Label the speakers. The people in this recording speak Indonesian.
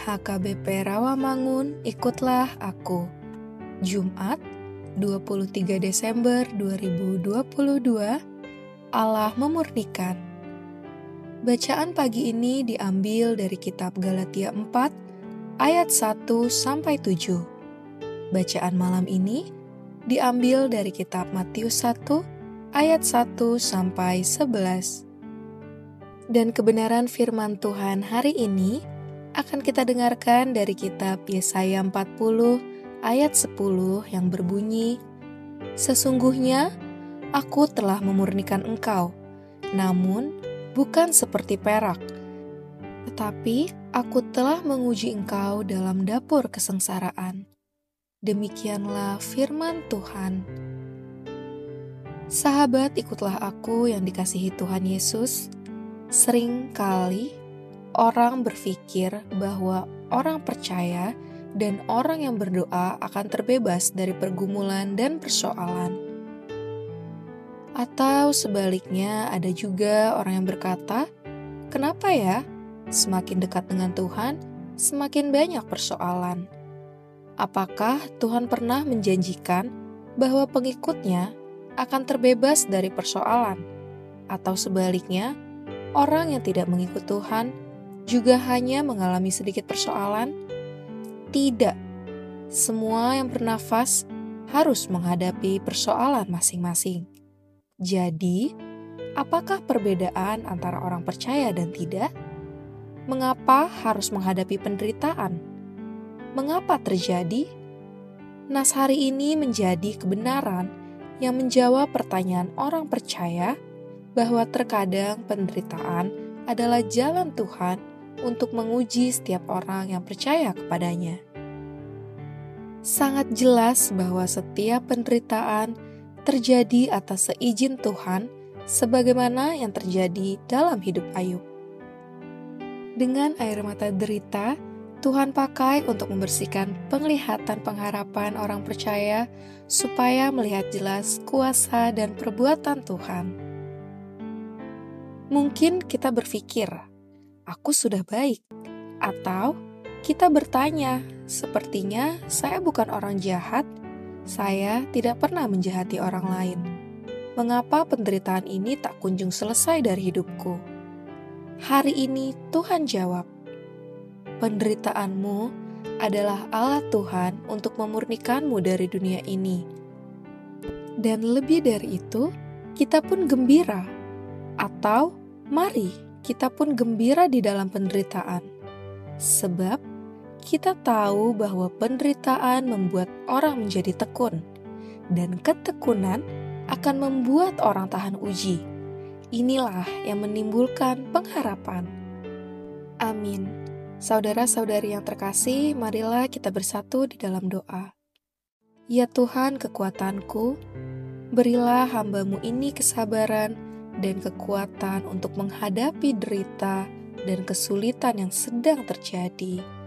Speaker 1: HKBP Rawamangun, ikutlah aku. Jumat, 23 Desember 2022, Allah memurnikan. Bacaan pagi ini diambil dari kitab Galatia 4 ayat 1 sampai 7. Bacaan malam ini diambil dari kitab Matius 1 ayat 1 sampai 11. Dan kebenaran firman Tuhan hari ini akan kita dengarkan dari kitab Yesaya 40 ayat 10 yang berbunyi, Sesungguhnya aku telah memurnikan engkau, namun bukan seperti perak, tetapi aku telah menguji engkau dalam dapur kesengsaraan. Demikianlah firman Tuhan. Sahabat, ikutlah aku yang dikasihi Tuhan Yesus. Sering kali orang berpikir bahwa orang percaya dan orang yang berdoa akan terbebas dari pergumulan dan persoalan. Atau sebaliknya, ada juga orang yang berkata, "Kenapa ya? Semakin dekat dengan Tuhan, semakin banyak persoalan." Apakah Tuhan pernah menjanjikan bahwa pengikutnya akan terbebas dari persoalan, atau sebaliknya, orang yang tidak mengikut Tuhan juga hanya mengalami sedikit persoalan? Tidak, semua yang bernafas harus menghadapi persoalan masing-masing. Jadi, apakah perbedaan antara orang percaya dan tidak? Mengapa harus menghadapi penderitaan? Mengapa terjadi? Nas hari ini menjadi kebenaran yang menjawab pertanyaan orang percaya bahwa terkadang penderitaan adalah jalan Tuhan untuk menguji setiap orang yang percaya kepadanya. Sangat jelas bahwa setiap penderitaan terjadi atas seizin Tuhan, sebagaimana yang terjadi dalam hidup Ayub. Dengan air mata derita, Tuhan pakai untuk membersihkan penglihatan pengharapan orang percaya, supaya melihat jelas kuasa dan perbuatan Tuhan. Mungkin kita berpikir, aku sudah baik. Atau kita bertanya, sepertinya saya bukan orang jahat, saya tidak pernah menjahati orang lain. Mengapa penderitaan ini tak kunjung selesai dari hidupku? Hari ini Tuhan jawab, penderitaanmu adalah alat Tuhan untuk memurnikanmu dari dunia ini. Dan lebih dari itu, kita pun gembira. Atau, mari kita pun gembira di dalam penderitaan, sebab kita tahu bahwa penderitaan membuat orang menjadi tekun, dan ketekunan akan membuat orang tahan uji. Inilah yang menimbulkan pengharapan. Amin. Saudara-saudari yang terkasih, marilah kita bersatu di dalam doa. Ya Tuhan kekuatanku, berilah hambamu ini kesabaran dan kekuatan untuk menghadapi derita dan kesulitan yang sedang terjadi.